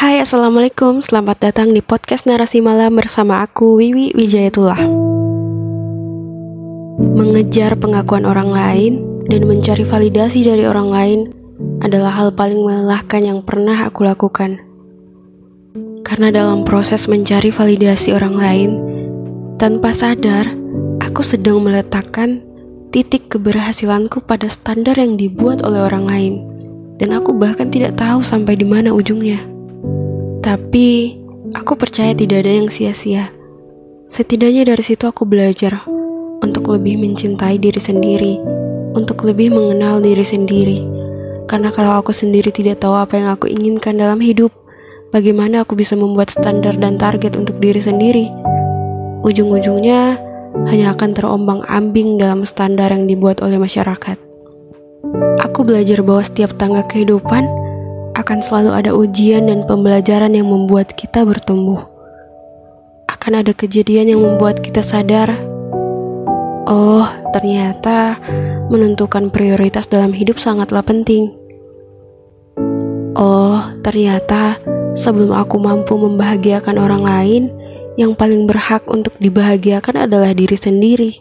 Hai Assalamualaikum, selamat datang di podcast Narasi Malam bersama aku Wiwi Wijayatullah. Mengejar pengakuan orang lain dan mencari validasi dari orang lain adalah hal paling melelahkan yang pernah aku lakukan. Karena dalam proses mencari validasi orang lain Tanpa sadar, aku sedang meletakkan titik keberhasilanku pada standar yang dibuat oleh orang lain. Dan aku bahkan tidak tahu sampai di mana ujungnya. Tapi aku percaya tidak ada yang sia-sia. Setidaknya dari situ aku belajar untuk lebih mencintai diri sendiri, untuk lebih mengenal diri sendiri. Karena kalau aku sendiri tidak tahu apa yang aku inginkan dalam hidup, bagaimana aku bisa membuat standar dan target untuk diri sendiri? Ujung-ujungnya hanya akan terombang-ambing dalam standar yang dibuat oleh masyarakat. Aku belajar bahwa setiap tangga kehidupan akan selalu ada ujian dan pembelajaran yang membuat kita bertumbuh. Akan ada kejadian yang membuat kita sadar, oh, ternyata menentukan prioritas dalam hidup sangatlah penting. Oh, ternyata sebelum aku mampu membahagiakan orang lain, yang paling berhak untuk dibahagiakan adalah diri sendiri.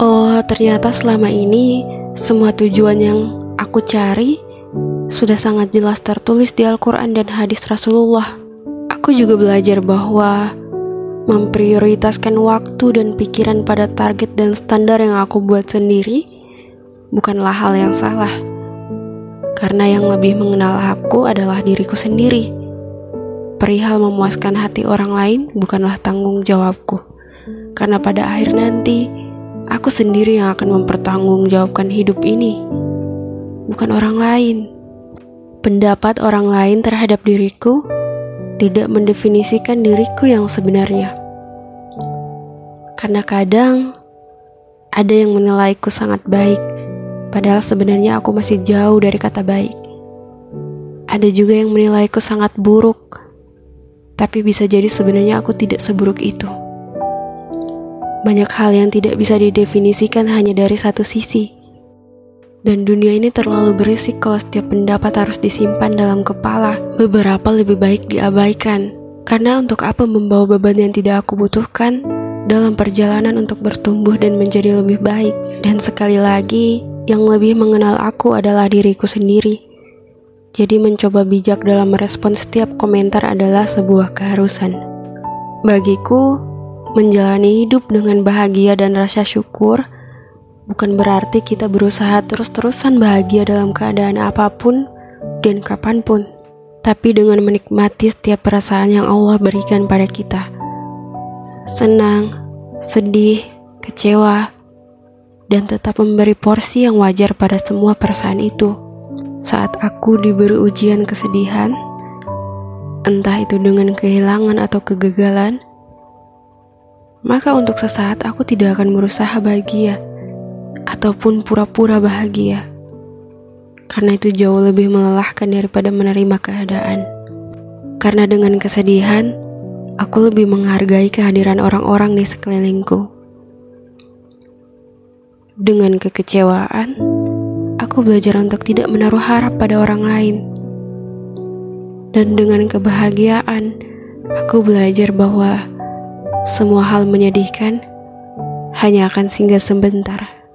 Oh, ternyata selama ini semua tujuan yang aku cari sudah sangat jelas tertulis di Al-Quran dan hadis Rasulullah. Aku juga belajar bahwa memprioritaskan waktu dan pikiran pada target dan standar yang aku buat sendiri bukanlah hal yang salah. Karena yang lebih mengenal aku adalah diriku sendiri. Perihal memuaskan hati orang lain bukanlah tanggung jawabku. Karena pada akhir nanti, aku sendiri yang akan mempertanggungjawabkan hidup ini, bukan orang lain. Pendapat orang lain terhadap diriku tidak mendefinisikan diriku yang sebenarnya. Karena kadang ada yang menilaiku sangat baik, padahal sebenarnya aku masih jauh dari kata baik. Ada juga yang menilaiku sangat buruk, tapi bisa jadi sebenarnya aku tidak seburuk itu. Banyak hal yang tidak bisa didefinisikan hanya dari satu sisi. Dan dunia ini terlalu berisik kalau setiap pendapat harus disimpan dalam kepala. Beberapa lebih baik diabaikan. Karena untuk apa membawa beban yang tidak aku butuhkan dalam perjalanan untuk bertumbuh dan menjadi lebih baik. Dan sekali lagi, yang lebih mengenal aku adalah diriku sendiri. Jadi mencoba bijak dalam merespon setiap komentar adalah sebuah keharusan. Bagiku, menjalani hidup dengan bahagia dan rasa syukur – bukan berarti kita berusaha terus-terusan bahagia dalam keadaan apa pun dan kapan pun, tapi dengan menikmati setiap perasaan yang Allah berikan pada kita. Senang, sedih, kecewa, dan tetap memberi porsi yang wajar pada semua perasaan itu. Saat aku diberi ujian kesedihan, entah itu dengan kehilangan atau kegagalan, maka untuk sesaat aku tidak akan berusaha bahagia ataupun pura-pura bahagia. Karena itu jauh lebih melelahkan daripada menerima keadaan. Karena dengan kesedihan, aku lebih menghargai kehadiran orang-orang di sekelilingku. Dengan kekecewaan, aku belajar untuk tidak menaruh harap pada orang lain. Dan dengan kebahagiaan, aku belajar bahwa semua hal menyedihkan hanya akan singgah sebentar.